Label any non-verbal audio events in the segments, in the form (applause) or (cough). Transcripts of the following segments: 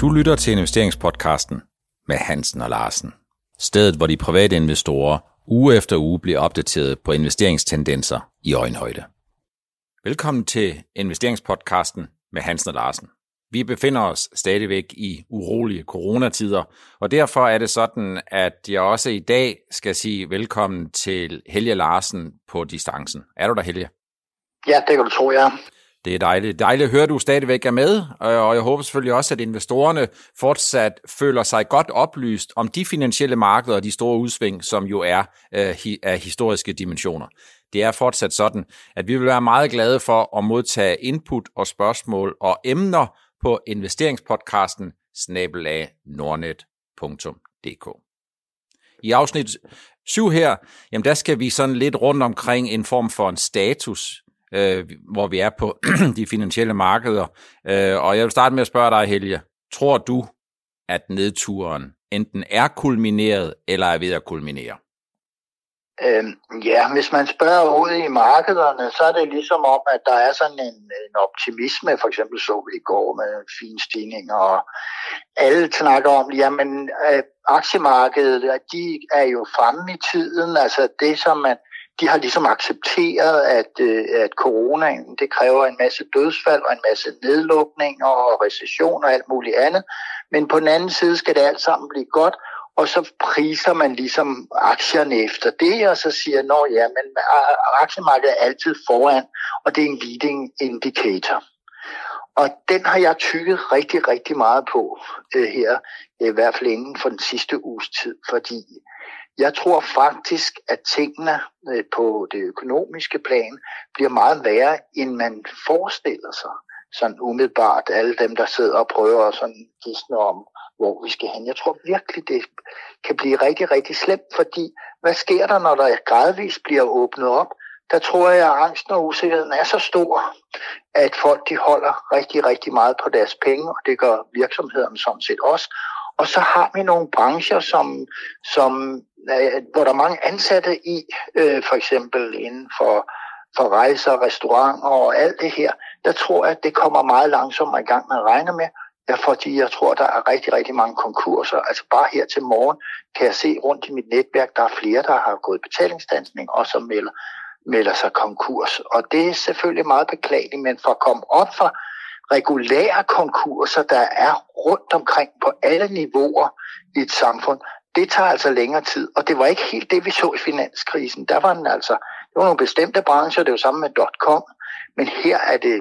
Du lytter til investeringspodcasten med Hansen og Larsen. Stedet, hvor de private investorer uge efter uge bliver opdateret på investeringstendenser i øjenhøjde. Velkommen til investeringspodcasten med Hansen og Larsen. Vi befinder os stadigvæk i urolige coronatider, og derfor er det sådan, at jeg også i dag skal sige velkommen til Helge Larsen på distancen. Er du der, Helge? Ja, det kan du tro, ja. Det er dejligt. Dejligt at høre, at du stadigvæk er med, og jeg håber selvfølgelig også, at investorerne fortsat føler sig godt oplyst om de finansielle markeder og de store udsving, som jo er øh, af historiske dimensioner. Det er fortsat sådan, at vi vil være meget glade for at modtage input og spørgsmål og emner på investeringspodcasten snabelag nordnet.dk. I afsnit 7 her, jamen der skal vi sådan lidt rundt omkring en form for en status øh, hvor vi er på (clears throat) de finansielle markeder. Øh, og jeg vil starte med at spørge dig, Helge. Tror du, at nedturen enten er kulmineret eller er ved at kulminere? Øhm, ja, hvis man spørger ud i markederne, så er det ligesom om, at der er sådan en, en optimisme, for eksempel så vi i går med fine stigninger, og alle snakker om, jamen øh, aktiemarkedet, de er jo fremme i tiden, altså det som man, de har ligesom accepteret, at, øh, at coronaen det kræver en masse dødsfald og en masse nedlukninger og recession og alt muligt andet. Men på den anden side skal det alt sammen blive godt, og så priser man ligesom aktierne efter det, og så siger, nå ja, men aktiemarkedet er altid foran, og det er en leading indicator. Og den har jeg tykket rigtig, rigtig meget på øh, her, i hvert fald inden for den sidste uges tid, fordi jeg tror faktisk, at tingene øh, på det økonomiske plan bliver meget værre, end man forestiller sig. Sådan umiddelbart alle dem, der sidder og prøver at sådan gisne om, hvor vi skal hen. Jeg tror virkelig, det kan blive rigtig, rigtig slemt, fordi hvad sker der, når der gradvist bliver åbnet op? Der tror jeg, at angsten og usikkerheden er så stor, at folk de holder rigtig, rigtig meget på deres penge, og det gør virksomhederne sådan set også. Og så har vi nogle brancher, som, som Øh, hvor der er mange ansatte i, øh, for eksempel inden for, for rejser, restauranter og alt det her, der tror jeg, at det kommer meget langsomt i gang, man regner med. Ja, fordi jeg tror, der er rigtig, rigtig mange konkurser. Altså bare her til morgen kan jeg se rundt i mit netværk, der er flere, der har gået betalingsdansning og som melder, melder sig konkurs. Og det er selvfølgelig meget beklageligt, men for at komme op for regulære konkurser, der er rundt omkring på alle niveauer i et samfund, det tager altså længere tid, og det var ikke helt det, vi så i finanskrisen. Der var den altså, det var nogle bestemte brancher, det var sammen med .com, men her er det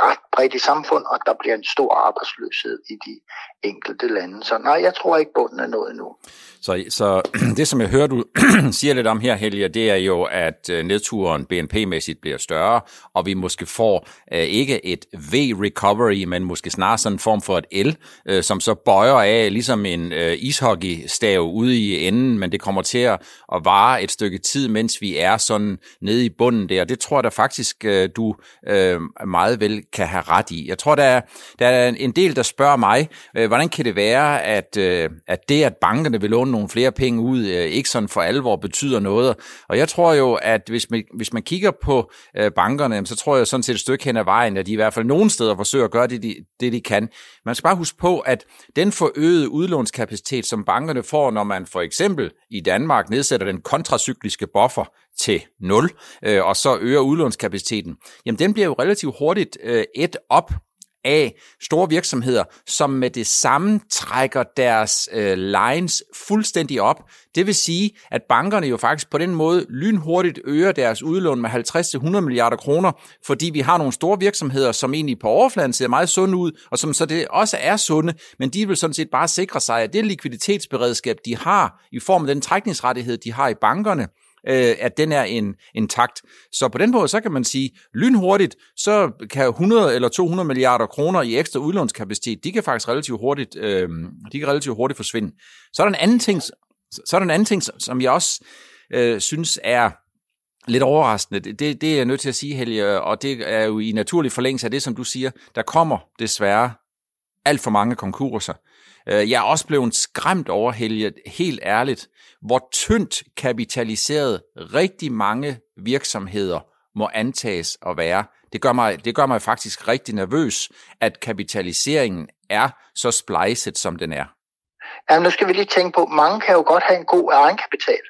ret bredt i samfund, og der bliver en stor arbejdsløshed i de enkelte lande. Så nej, jeg tror ikke, bunden er nået endnu. Så, så (clears throat) det, som jeg hører, du (clears throat) siger lidt om her, Helge, det er jo, at øh, nedturen BNP-mæssigt bliver større, og vi måske får uh, ikke et V-recovery, men måske snarere sådan en form for et L, uh, som så bøjer af, ligesom en uh, ishockeystav ude i enden, men det kommer til at, at vare et stykke tid, mens vi er sådan nede i bunden der. Det tror jeg da faktisk, uh, du uh, meget vel kan have ret i. Jeg tror, der er, der er en del, der spørger mig, uh, hvordan kan det være, at, øh, at det, at bankerne vil låne nogle flere penge ud, øh, ikke sådan for alvor betyder noget. Og jeg tror jo, at hvis man, hvis man kigger på øh, bankerne, så tror jeg sådan set et stykke hen ad vejen, at de i hvert fald nogle steder forsøger at gøre det, de, det, de kan. Man skal bare huske på, at den forøgede udlånskapacitet, som bankerne får, når man for eksempel i Danmark nedsætter den kontracykliske buffer til 0, øh, og så øger udlånskapaciteten, jamen den bliver jo relativt hurtigt øh, et op af store virksomheder, som med det samme trækker deres øh, lines fuldstændig op. Det vil sige, at bankerne jo faktisk på den måde lynhurtigt øger deres udlån med 50-100 milliarder kroner, fordi vi har nogle store virksomheder, som egentlig på overfladen ser meget sunde ud, og som så det også er sunde, men de vil sådan set bare sikre sig, at det likviditetsberedskab, de har i form af den trækningsrettighed, de har i bankerne, øh, at den er en intakt. Så på den måde, så kan man sige, lynhurtigt, så kan 100 eller 200 milliarder kroner i ekstra udlånskapacitet, de kan faktisk relativt hurtigt, øh, de kan relativt hurtigt forsvinde. Så er der en anden ting, så er der en anden ting som jeg også øh, synes er lidt overraskende. Det, det er jeg nødt til at sige, Helge, og det er jo i naturlig forlængelse af det, som du siger. Der kommer desværre alt for mange konkurser. Øh, jeg er også blevet skræmt over, Helge, helt ærligt, hvor tyndt kapitaliseret rigtig mange virksomheder må antages at være. Det gør mig, det gør mig faktisk rigtig nervøs, at kapitaliseringen er så splejset, som den er? Ja, nu skal vi lige tænke på, mange kan jo godt have en god egenkapital.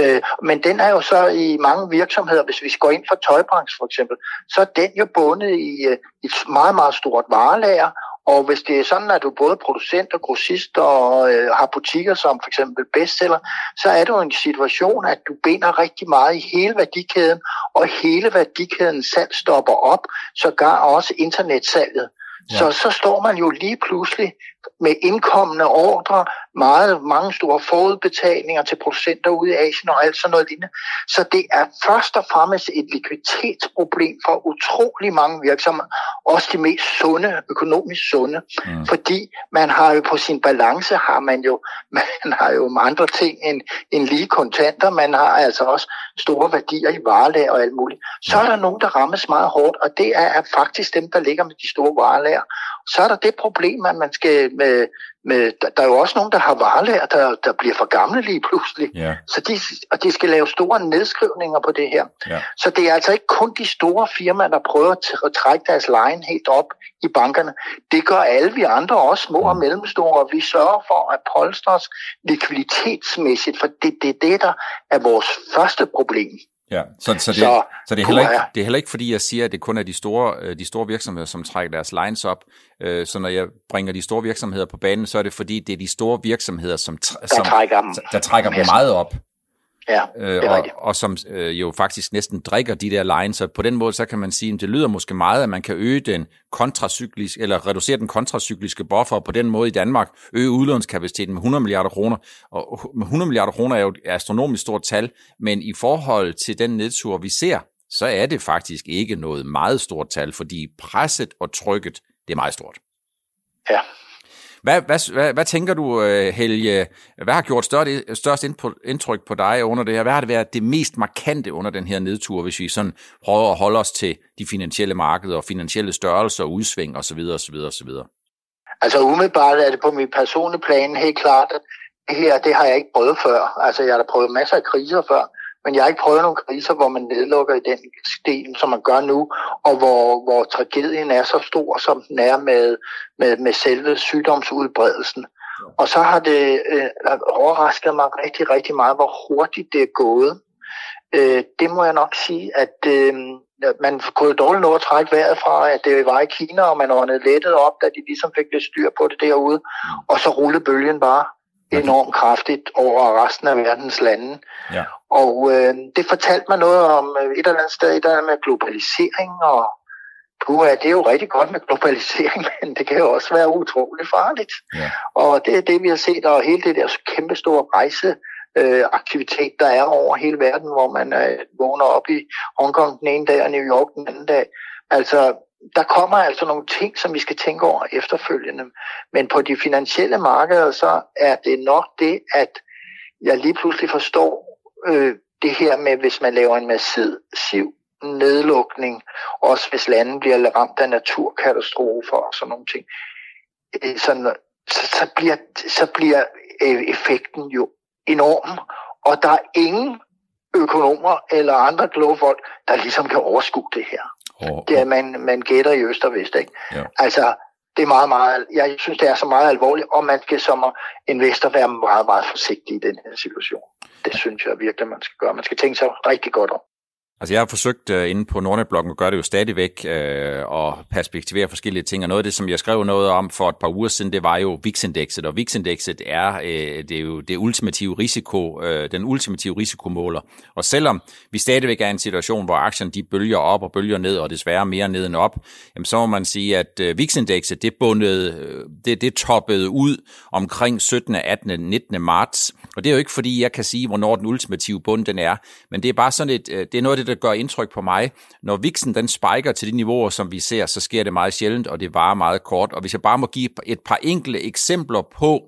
Øh, men den er jo så i mange virksomheder, hvis vi går ind for tøjbranchen for eksempel, så er den jo bundet i, øh, et meget, meget stort varelager, og hvis det er sådan, at du både producent og grossist og øh, har butikker som for eksempel bestseller, så er det jo en situation, at du binder rigtig meget i hele værdikæden, og hele værdikæden salg stopper op, sågar også internetsalget. Ja. Så, så står man jo lige pludselig med indkommende ordre, meget, mange store forudbetalinger til producenter ude i Asien og alt sådan noget lignende. Så det er først og fremmest et likviditetsproblem for utrolig mange virksomheder, også de mest sunde, økonomisk sunde, mm. fordi man har jo på sin balance, har man jo, (laughs) man har jo andre ting end, end lige kontanter, man har altså også store værdier i varelag og alt muligt. Så er der nogen, der rammes meget hårdt, og det er faktisk dem, der ligger med de store varelager. Så er der det problem, at man skal med, med der er jo også nogen, der har varelager, der, der bliver for gamle lige pludselig. Ja. Så de, og de skal lave store nedskrivninger på det her. Ja. Så det er altså ikke kun de store firmaer, der prøver at trække deres line helt op i bankerne. Det gør alle vi andre, også små og mm. mellemstore, vi sørger for at polstre os likviditetsmæssigt, for det, det er det, der er vores første problem. Ja, så, så, det, så, så det, er heller ikke, det er heller ikke fordi, jeg siger, at det kun er de store, øh, de store virksomheder, som trækker deres lines op. Øh, så når jeg bringer de store virksomheder på banen, så er det fordi, det er de store virksomheder, som, som der trækker dem, der trækker dem meget op. Ja, øh, og, og som øh, jo faktisk næsten drikker de der lines, så på den måde, så kan man sige, at det lyder måske meget, at man kan øge den kontracykliske, eller reducere den kontracykliske buffer, og på den måde i Danmark øge udlånskapaciteten med 100 milliarder kroner. Og 100 milliarder kroner er jo et astronomisk stort tal, men i forhold til den nedtur, vi ser, så er det faktisk ikke noget meget stort tal, fordi presset og trykket, det er meget stort. Ja, hvad, hvad, hvad, hvad tænker du, øh, Helge? Hvad har gjort størst, størst indtryk på dig under det her? Hvad har det været det mest markante under den her nedtur, hvis vi sådan prøver at holde os til de finansielle markeder og finansielle størrelser, udsving osv. osv. osv.? Altså umiddelbart er det på min personlige plan helt klart, at det her, det har jeg ikke prøvet før. Altså jeg har prøvet masser af kriser før, men jeg har ikke prøvet nogle kriser, hvor man nedlukker i den stil, som man gør nu, og hvor, hvor tragedien er så stor, som den er med, med, med selve sygdomsudbredelsen. Og så har det øh, overrasket mig rigtig, rigtig meget, hvor hurtigt det er gået. Øh, det må jeg nok sige, at øh, man kunne dårligt nå at trække vejret fra, at det var i Kina, og man åndede lettet op, da de ligesom fik lidt styr på det derude. Og så rullede bølgen bare enormt kraftigt over resten af verdens lande. Ja. Og øh, det fortalte mig noget om øh, et eller andet sted, der med globalisering, og puha, det er jo rigtig godt med globalisering, (laughs) men det kan jo også være utroligt farligt. Ja. Og det er det, vi har set, og hele det der kæmpe store rejse, øh, aktivitet, der er over hele verden, hvor man øh, vågner op i Hongkong den ene dag og New York den anden dag. Altså, der kommer altså nogle ting, som vi skal tænke over efterfølgende. Men på de finansielle markeder, så er det nok det, at jeg lige pludselig forstår øh, det her med, hvis man laver en massiv nedlukning, også hvis landet bliver ramt af naturkatastrofer og sådan nogle ting, øh, sådan, så, så bliver, så bliver øh, effekten jo enorm, og der er ingen økonomer eller andre kloge folk, der ligesom kan overskue det her. Det er, man, man gætter i øst og vest. Ikke? Ja. Altså, det er meget, meget, jeg synes, det er så meget alvorligt, og man skal som investor være meget, meget forsigtig i den her situation. Det synes jeg virkelig, man skal gøre. Man skal tænke sig rigtig godt om. Altså jeg har forsøgt uh, inde på Nordnet-bloggen at gøre det jo stadigvæk uh, og perspektivere forskellige ting, og noget af det, som jeg skrev noget om for et par uger siden, det var jo VIX-indekset, og VIX-indekset er, uh, det er jo det ultimative risiko, uh, den ultimative risikomåler. Og selvom vi stadigvæk er i en situation, hvor aktierne de bølger op og bølger ned, og desværre mere ned end op, jamen så må man sige, at uh, VIX-indekset, det, bundet, det, det toppede ud omkring 17., 18., 19. marts, og det er jo ikke fordi, jeg kan sige, hvornår den ultimative bund den er, men det er bare sådan et, det er noget af det, der gør indtryk på mig. Når viksen den spiker til de niveauer, som vi ser, så sker det meget sjældent, og det varer meget kort. Og hvis jeg bare må give et par enkle eksempler på,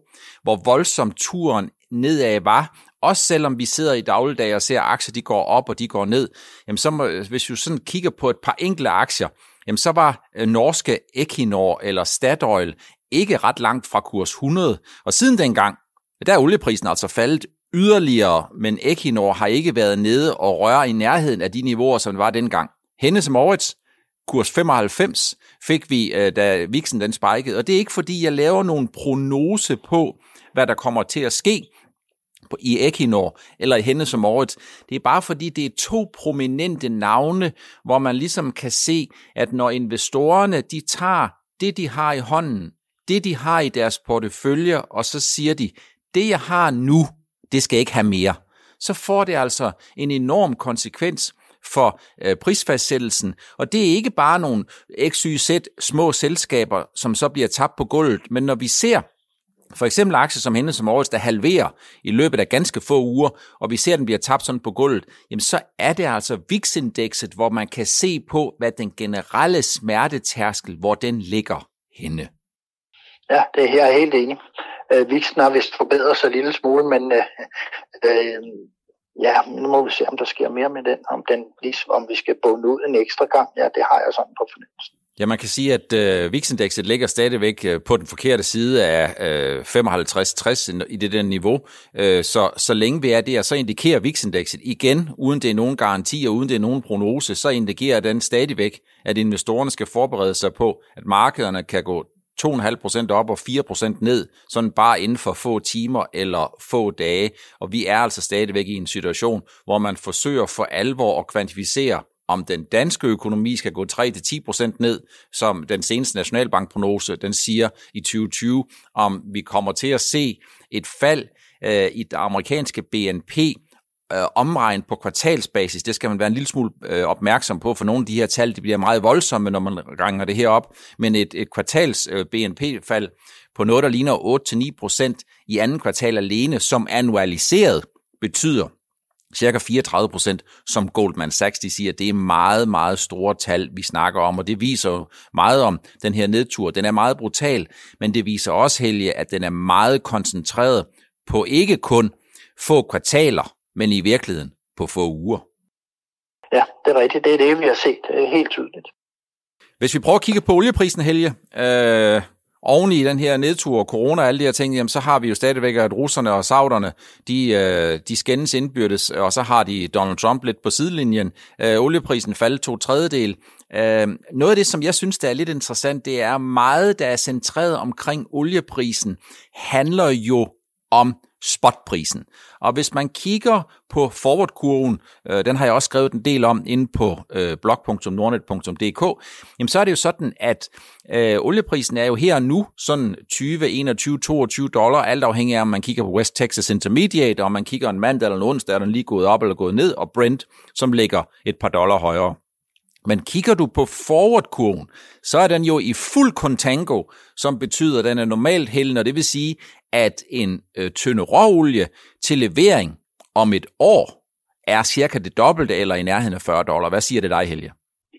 hvor voldsom turen nedad var, også selvom vi sidder i dagligdag og ser aktier, de går op og de går ned, jamen så må, hvis du sådan kigger på et par enkle aktier, jamen så var øh, norske Equinor eller Statoil ikke ret langt fra kurs 100. Og siden dengang, der er olieprisen altså faldet yderligere, men Equinor har ikke været nede og røre i nærheden af de niveauer, som det var dengang. Hennes Moritz, kurs 95 fik vi, øh, da viksen den spikede. Og det er ikke fordi, jeg laver nogen prognose på, hvad der kommer til at ske i Equinor eller i Henne som året. Det er bare fordi, det er to prominente navne, hvor man ligesom kan se, at når investorerne de tager det, de har i hånden, det, de har i deres portefølje, og så siger de, det jeg har nu, det skal ikke have mere. Så får det altså en enorm konsekvens for øh, prisfastsættelsen. Og det er ikke bare nogle XYZ små selskaber, som så bliver tabt på gulvet, men når vi ser for eksempel aktier som hende som årets, der halverer i løbet af ganske få uger, og vi ser, at den bliver tabt sådan på gulvet, jamen så er det altså VIX-indekset, hvor man kan se på, hvad den generelle smertetærskel, hvor den ligger henne. Ja, det er jeg helt enig. Øh, VIX'en har vist forbedret sig en lille smule, men øh, øh, ja, nu må vi se, om der sker mere med den, om, den, ligesom, om vi skal bunde ud en ekstra gang. Ja, det har jeg sådan på fornemmelsen. Ja, man kan sige, at øh, VIX-indekset ligger stadigvæk øh, på den forkerte side af øh, 55-60 i det der niveau. Øh, så, så længe vi er der, så indikerer VIX-indekset igen, uden det er nogen garanti og uden det er nogen prognose, så indikerer den stadigvæk, at investorerne skal forberede sig på, at markederne kan gå 2,5% op og 4% ned, sådan bare inden for få timer eller få dage. Og vi er altså stadigvæk i en situation, hvor man forsøger for alvor at kvantificere, om den danske økonomi skal gå 3-10% ned, som den seneste nationalbankprognose, den siger i 2020, om vi kommer til at se et fald øh, i det amerikanske BNP øh, omregnet på kvartalsbasis, det skal man være en lille smule øh, opmærksom på, for nogle af de her tal de bliver meget voldsomme, når man ranger det her op, men et, et kvartals øh, BNP-fald på noget, der ligner 8-9% i anden kvartal alene, som annualiseret betyder cirka 34 procent, som Goldman Sachs de siger, det er meget, meget store tal, vi snakker om, og det viser jo meget om den her nedtur. Den er meget brutal, men det viser også, Helge, at den er meget koncentreret på ikke kun få kvartaler, men i virkeligheden på få uger. Ja, det er rigtigt. Det er det, vi har set er helt tydeligt. Hvis vi prøver at kigge på olieprisen, Helge, øh, oven i den her nedtur og corona og alle de her ting, jamen, så har vi jo stadigvæk, at russerne og sauderne, de, øh, de skændes indbyrdes, og så har de Donald Trump lidt på sidelinjen. Øh, olieprisen faldt to tredjedel. Øh, noget af det, som jeg synes, der er lidt interessant, det er meget, der er centreret omkring olieprisen, handler jo om spotprisen. Og hvis man kigger på forwardkurven, øh, den har jeg også skrevet en del om inde på øh, blog.nordnet.dk, jamen så er det jo sådan, at øh, olieprisen er jo her nu sådan 20, 21, 22 dollar, alt afhængig af, om man kigger på West Texas Intermediate, og om man kigger en mandag eller en onsdag, er den lige gået op eller gået ned, og Brent, som ligger et par dollar højere. Men kigger du på forward-kurven, så er den jo i fuld contango, som betyder, at den er normalt hældende, og det vil sige, at en øh, tynde råolie til levering om et år er cirka det dobbelte eller i nærheden af 40 dollar. Hvad siger det dig, Helge?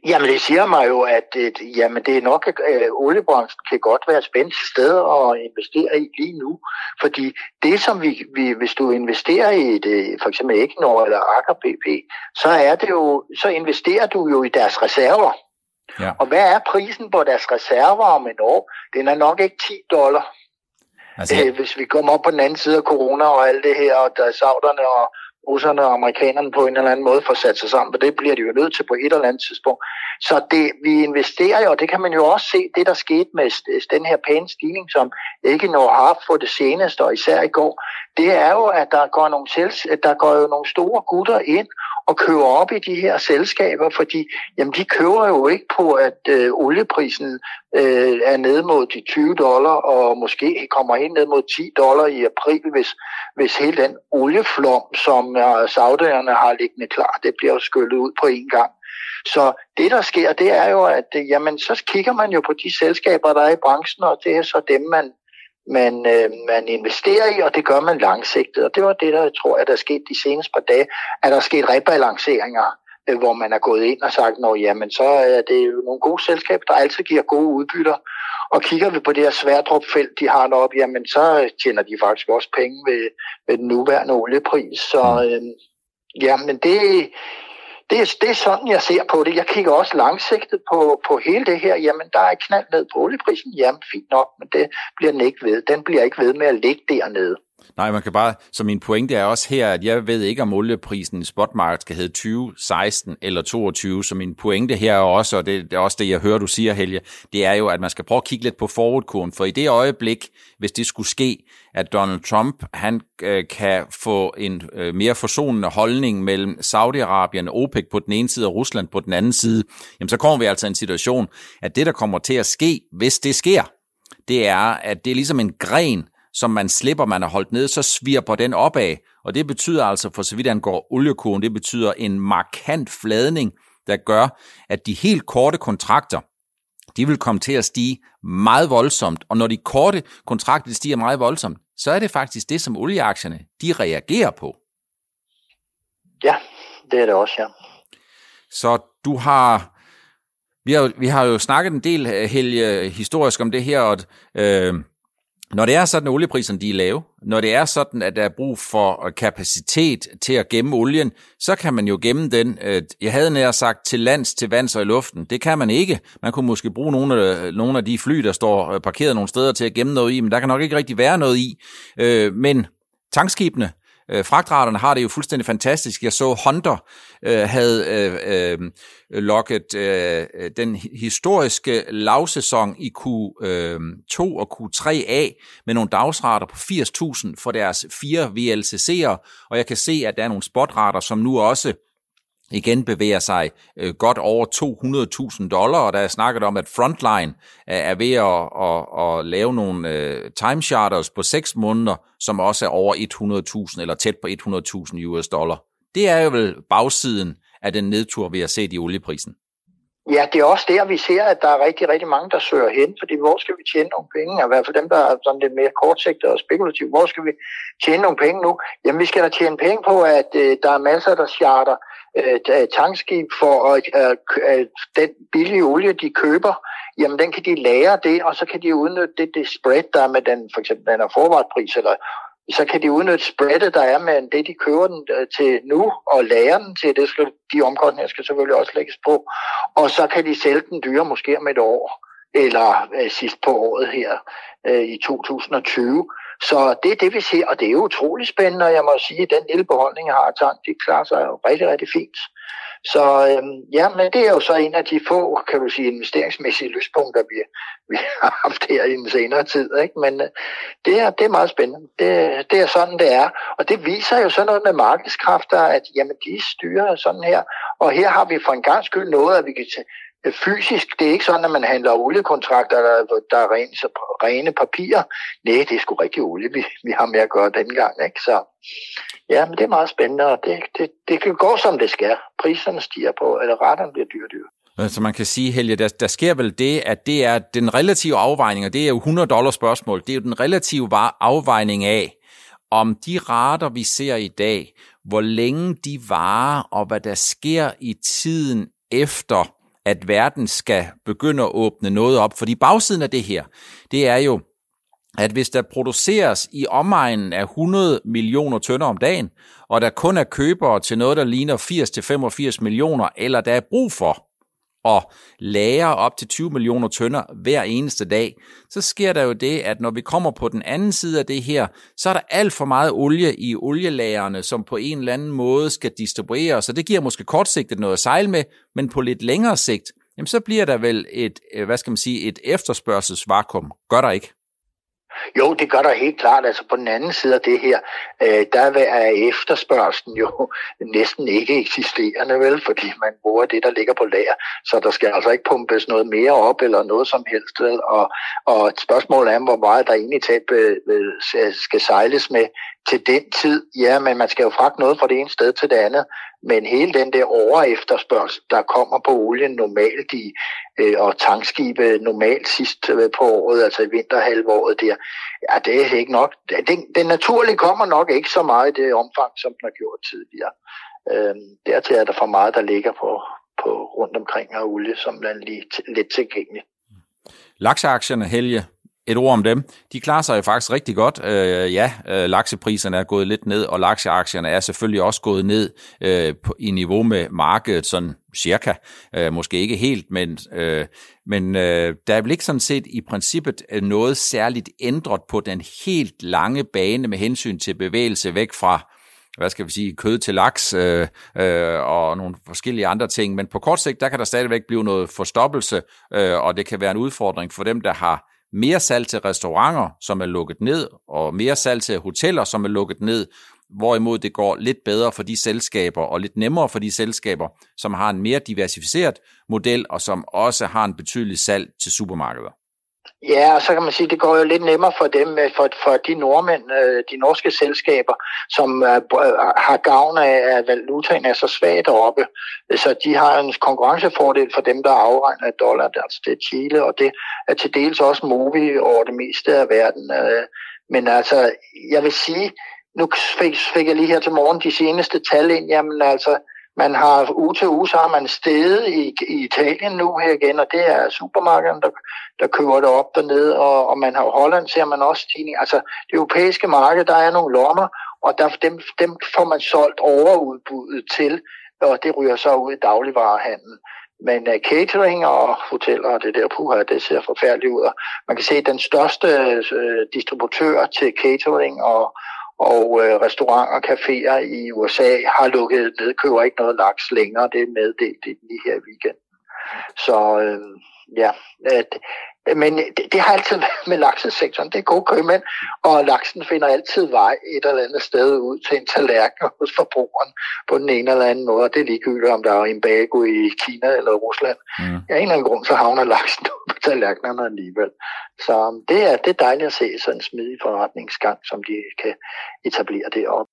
Jamen det siger mig jo, at et, jamen, det er nok, at øh, oliebranchen kan godt være et spændende sted at investere i lige nu. Fordi det, som vi, vi hvis du investerer i et, øh, for eksempel Equinor eller Aker BP, så, er det jo, så investerer du jo i deres reserver. Ja. Og hvad er prisen på deres reserver om et år? Den er nok ikke 10 dollar. Altså, ja. Hvis vi kommer op på den anden side af corona og alt det her, og der er sauderne og russerne og amerikanerne på en eller anden måde får sat sig sammen, for det bliver de jo nødt til på et eller andet tidspunkt. Så det, vi investerer jo, og det kan man jo også se, det der skete med den her pæne stigning, som ikke når har for det seneste, og især i går, det er jo, at der går nogle, der går jo nogle store gutter ind og køber op i de her selskaber, fordi jamen, de køber jo ikke på, at øh, olieprisen øh, er ned mod de 20 dollar, og måske kommer helt ned mod 10 dollar i april, hvis, hvis hele den olieflom, som øh, saudierne har liggende klar, det bliver jo skyllet ud på en gang. Så det, der sker, det er jo, at øh, jamen, så kigger man jo på de selskaber, der er i branchen, og det er så dem, man, man, øh, man investerer i, og det gør man langsigtet. Og det var det, der tror jeg, der er sket de seneste par dage, at der er sket rebalanceringer, øh, hvor man er gået ind og sagt, at jamen, så er det jo nogle gode selskaber, der altid giver gode udbytter. Og kigger vi på det her sværdrupfelt, de har deroppe, jamen så tjener de faktisk også penge ved, ved den nuværende oliepris. Så øh, jamen det, det, er, det er sådan, jeg ser på det. Jeg kigger også langsigtet på, på hele det her. Jamen, der er knald ned på olieprisen. Jamen, fint nok, men det bliver den ikke ved. Den bliver ikke ved med at ligge dernede. Nej, man kan bare, så min pointe er også her, at jeg ved ikke, om olieprisen i spotmarkedet skal hedde 20, 16 eller 22, så min pointe her er også, og det, det er også det, jeg hører, du siger, Helge, det er jo, at man skal prøve at kigge lidt på forwardkurven, for i det øjeblik, hvis det skulle ske, at Donald Trump, han øh, kan få en øh, mere forsonende holdning mellem Saudi-Arabien og OPEC på den ene side og Rusland på den anden side, jamen så kommer vi altså i en situation, at det, der kommer til at ske, hvis det sker, det er, at det er ligesom en gren, som man slipper, man har holdt ned, så svirper den opad. Og det betyder altså, for så vidt angår oliekurven, det betyder en markant fladning, der gør, at de helt korte kontrakter, de vil komme til at stige meget voldsomt. Og når de korte kontrakter stiger meget voldsomt, så er det faktisk det, som olieaktierne, de reagerer på. Ja, det er det også, ja. Så du har vi har, vi har jo snakket en del, Helge, historisk om det her, og øh, når det er sådan, at oliepriserne de er lave, når det er sådan, at der er brug for øh, kapacitet til at gemme olien, så kan man jo gemme den, øh, jeg havde nær sagt, til lands, til vands og i luften. Det kan man ikke. Man kunne måske bruge nogle af, nogle af de fly, der står øh, parkeret nogle steder til at gemme noget i, men der kan nok ikke rigtig være noget i. Men tankskibene, Øh, fragtraterne har det jo fuldstændig fantastisk. Jeg så Honda øh, havde øh, øh, lokket øh, den historiske lavsæson i Q2 øh, og Q3A med nogle dagsrater på 80.000 for deres fire VLCC'er, og jeg kan se, at der er nogle spotrater, som nu også igen bevæger sig øh, godt over 200.000 dollar, og der er snakket om, at Frontline er ved at, at, at lave nogle øh, timecharters på 6 måneder, som også er over 100.000 eller tæt på 100.000 US dollar. Det er jo vel bagsiden af den nedtur, vi har set i olieprisen. Ja, det er også der, vi ser, at der er rigtig, rigtig mange, der søger hen, fordi hvor skal vi tjene nogle penge? I hvert fald dem, der er sådan lidt mere kortsigtet og spekulativt. Hvor skal vi tjene nogle penge nu? Jamen, vi skal da tjene penge på, at øh, der er masser, der charter øh, Øh, tankskib for at øh, øh, den billige olie, de køber, jamen den kan de lære det, og så kan de udnytte det, det spread, der er med den, for eksempel den her forvartpris, eller så kan de udnytte spreadet, der er med det, de køber den øh, til nu, og lære den til, det skal, de omkostninger skal selvfølgelig også lægges på, og så kan de sælge den dyre måske om et år, eller øh, sidst på året her øh, i 2020. Så det er det, vi ser, og det er utrolig spændende, og jeg må sige, at den lille beholdning, jeg har af det klarer sig jo rigtig, rigtig fint. Så øhm, ja, men det er jo så en af de få, kan du sige, investeringsmæssige lyspunkter, vi, vi har haft her i den senere tid. Ikke? Men øh, det, er, det er meget spændende. Det, det er sådan, det er. Og det viser jo sådan noget med markedskræfter, at jamen, de styrer sådan her. Og her har vi for en gang skyld noget, at vi kan fysisk. Det er ikke sådan, at man handler oliekontrakter, der, der er rene, så, rene papirer. Nej, det er sgu rigtig olie, vi, vi har med at gøre dengang. Ikke? Så ja, men det er meget spændende, og det, det, det kan gå, som det skal. Priserne stiger på, eller retterne bliver dyre dyre. Så altså, man kan sige, Helge, der, der sker vel det, at det er den relative afvejning, og det er jo 100 dollars spørgsmål, det er jo den relative afvejning af, om de rater, vi ser i dag, hvor længe de varer, og hvad der sker i tiden efter at verden skal begynde at åbne noget op. Fordi bagsiden af det her, det er jo, at hvis der produceres i omegnen af 100 millioner tønder om dagen, og der kun er købere til noget, der ligner 80-85 millioner, eller der er brug for og lager op til 20 millioner tønder hver eneste dag, så sker der jo det, at når vi kommer på den anden side af det her, så er der alt for meget olie i olielagerne, som på en eller anden måde skal distribueres, så det giver måske kortsigtet noget at sejle med, men på lidt længere sigt, jamen så bliver der vel et, øh, hvad skal man sige, et efterspørgselsvakuum. Gør der ikke? Jo, det gør der helt klart. Altså på den anden side af det her, øh, der er efterspørgselen jo (laughs) næsten ikke eksisterende, vel? Fordi man bruger det, der ligger på lager. Så der skal altså ikke pumpes noget mere op eller noget som helst. Vel? Og, og et spørgsmål er, hvor meget der egentlig tab, øh, øh, skal sejles med til den tid. Ja, men man skal jo fragte noget fra det ene sted til det andet. Men hele den der overefterspørgsel, der kommer på olien normalt i, øh, og tankskibe normalt sidst øh, på året, altså i vinterhalvåret der, ja, det er ikke nok. Den, den naturlige kommer nok ikke så meget i det omfang, som den har gjort tidligere. Øh, dertil er der for meget, der ligger på, på rundt omkring af olie, som er lige lidt tilgængelig. Lakseaktierne, Helge, et ord om dem. De klarer sig jo faktisk rigtig godt. Øh, ja, øh, laksepriserne er gået lidt ned, og lakseaktierne er selvfølgelig også gået ned øh, på, i niveau med markedet, sådan cirka. Øh, måske ikke helt, men, øh, men øh, der er vel ikke sådan set i princippet øh, noget særligt ændret på den helt lange bane med hensyn til bevægelse væk fra hvad skal vi sige, kød til laks øh, øh, og nogle forskellige andre ting. Men på kort sigt, der kan der stadigvæk blive noget forstoppelse, øh, og det kan være en udfordring for dem, der har mere salg til restauranter, som er lukket ned, og mere salg til hoteller, som er lukket ned, hvorimod det går lidt bedre for de selskaber, og lidt nemmere for de selskaber, som har en mere diversificeret model, og som også har en betydelig salg til supermarkeder. Ja, og så kan man sige, at det går jo lidt nemmere for dem, øh, for, for de nordmænd, øh, de norske selskaber, som øh, har gavn af, at valutaen er så svag deroppe. Så de har en konkurrencefordel for dem, der afregner dollar, altså det er Chile, og det er til dels også Movi over det meste af verden. Men altså, jeg vil sige, nu fik, fik jeg lige her til morgen de seneste tal ind, jamen altså, man har uge til uge, så har man steget i, i Italien nu her igen, og det er supermarkederne, der, der kører det op dernede, og, og man har Holland, ser man også stigning. Altså det europæiske marked, der er nogle lommer, og der, dem, dem får man solgt overudbuddet til, og det ryger så ud i dagligvarehandlen. Men uh, catering og hoteller og det der puha, det ser forfærdeligt ud. Og man kan se, at den største uh, distributør til catering og, og øh, restauranter og caféer i USA har lukket ned, køber ikke noget laks længere. Det er meddelt lige her i. Så øh, ja, at, men det, det har altid været med laksesektoren. Det er gode købmænd, og laksen finder altid vej et eller andet sted ud til en tallerken hos forbrugeren på den ene eller anden måde. Det er ligegyldigt, om der er en bago i Kina eller Rusland. Mm. Ja, en eller anden grund, så havner laksen (laughs) på tallerkenerne alligevel. Så det er, det er dejligt at se sådan en smidig forretningsgang, som de kan etablere deroppe.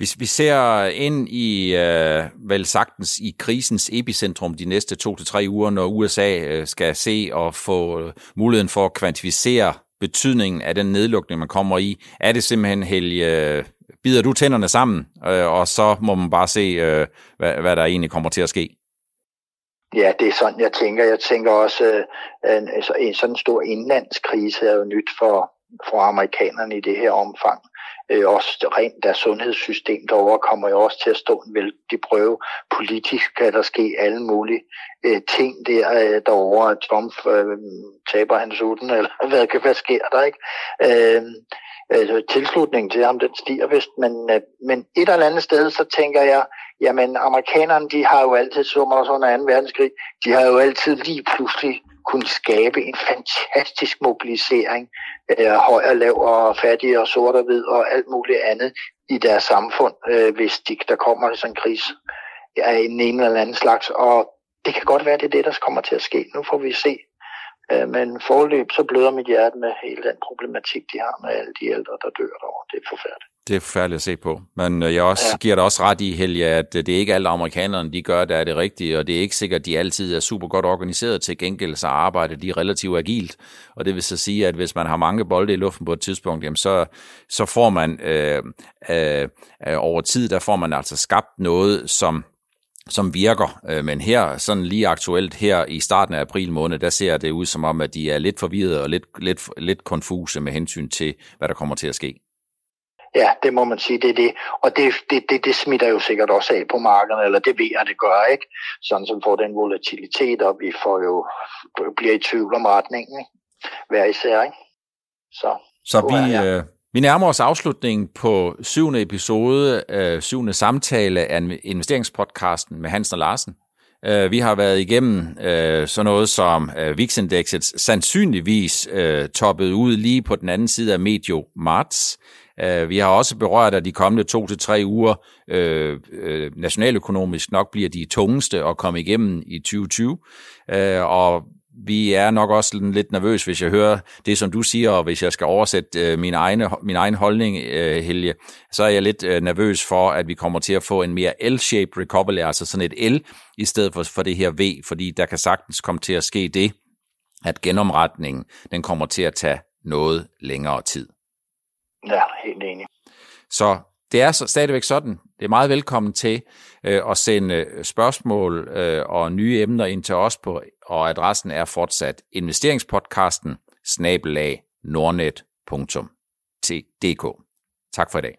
Hvis vi ser ind i, øh, vel sagtens, i krisens epicentrum de næste to til tre uger, når USA øh, skal se og få øh, muligheden for at kvantificere betydningen af den nedlukning, man kommer i, er det simpelthen, Helge, øh, bider du tænderne sammen, øh, og så må man bare se, øh, hvad, hvad der egentlig kommer til at ske? Ja, det er sådan, jeg tænker. Jeg tænker også, øh, en, altså, en sådan stor indlandskrise er jo nyt for, for amerikanerne i det her omfang. Øh, også rent deres sundhedssystem derovre kommer jo også til at stå en vældig prøve. Politisk kan der ske alle mulige øh, ting der øh, derovre. Trump øh, taber hans uden, (laughs) eller hvad, hvad sker der, ikke? Øh, øh, tilslutningen til ham, den stiger vist, men, øh, men et eller andet sted, så tænker jeg, jamen amerikanerne, de har jo altid, som også under 2. verdenskrig, de har jo altid lige pludselig kunne skabe en fantastisk mobilisering af høj og lav og fattige og sort og hvid og alt muligt andet i deres samfund, øh, hvis de, der kommer sådan en kris af en eller anden slags. Og det kan godt være, det er det, der kommer til at ske. Nu får vi se. Øh, men forløb, så bløder mit hjerte med hele den problematik, de har med alle de ældre, der dør derovre. Det er forfærdeligt. Det er forfærdeligt at se på. Men øh, jeg også, ja. giver dig også ret i, Helge, at det er ikke alle amerikanerne, de gør, der er det rigtige, og det er ikke sikkert, at de altid er super godt organiseret. Til gengæld så arbejder de relativt agilt, og det vil så sige, at hvis man har mange bolde i luften på et tidspunkt, jamen så, så får man øh, øh, over tid, der får man altså skabt noget, som som virker. Øh, men her, sådan lige aktuelt her i starten af april måned, der ser det ud som om, at de er lidt forvirrede og lidt, lidt, lidt konfuse med hensyn til, hvad der kommer til at ske. Ja, det må man sige, det er det. Og det, det, det, det smitter jo sikkert også af på markederne, eller det ved jeg, det gør, ikke? Sådan som får den volatilitet, og vi får jo, bliver i tvivl om retningen, hver især, ikke? Så, så vi, øh, vi nærmer os afslutningen på syvende episode, øh, syvende samtale af investeringspodcasten med Hansen og Larsen. Øh, vi har været igennem øh, sådan noget som øh, VIX-indekset sandsynligvis øh, toppet ud lige på den anden side af medio marts. Øh, vi har også berørt, at de kommende to til tre uger øh, øh, nationaløkonomisk nok bliver de tungeste at komme igennem i 2020. Øh, og vi er nok også lidt nervøs, hvis jeg hører det, som du siger, og hvis jeg skal oversætte øh, min, egne, min egen holdning, øh, Helge, så er jeg lidt øh, nervøs for, at vi kommer til at få en mere L-shaped recovery, altså sådan et L, i stedet for, for det her V, fordi der kan sagtens komme til at ske det, at genomretningen, den kommer til at tage noget længere tid. Ja, helt enig. Så det er så, stadigvæk sådan. Det er meget velkommen til øh, at sende øh, spørgsmål øh, og nye emner ind til os på, og adressen er fortsat investeringspodcasten snabelag nordnet.dk. Tak for i dag.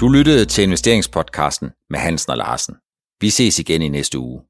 Du lyttede til investeringspodcasten med Hansen og Larsen. Vi ses igen i næste uge.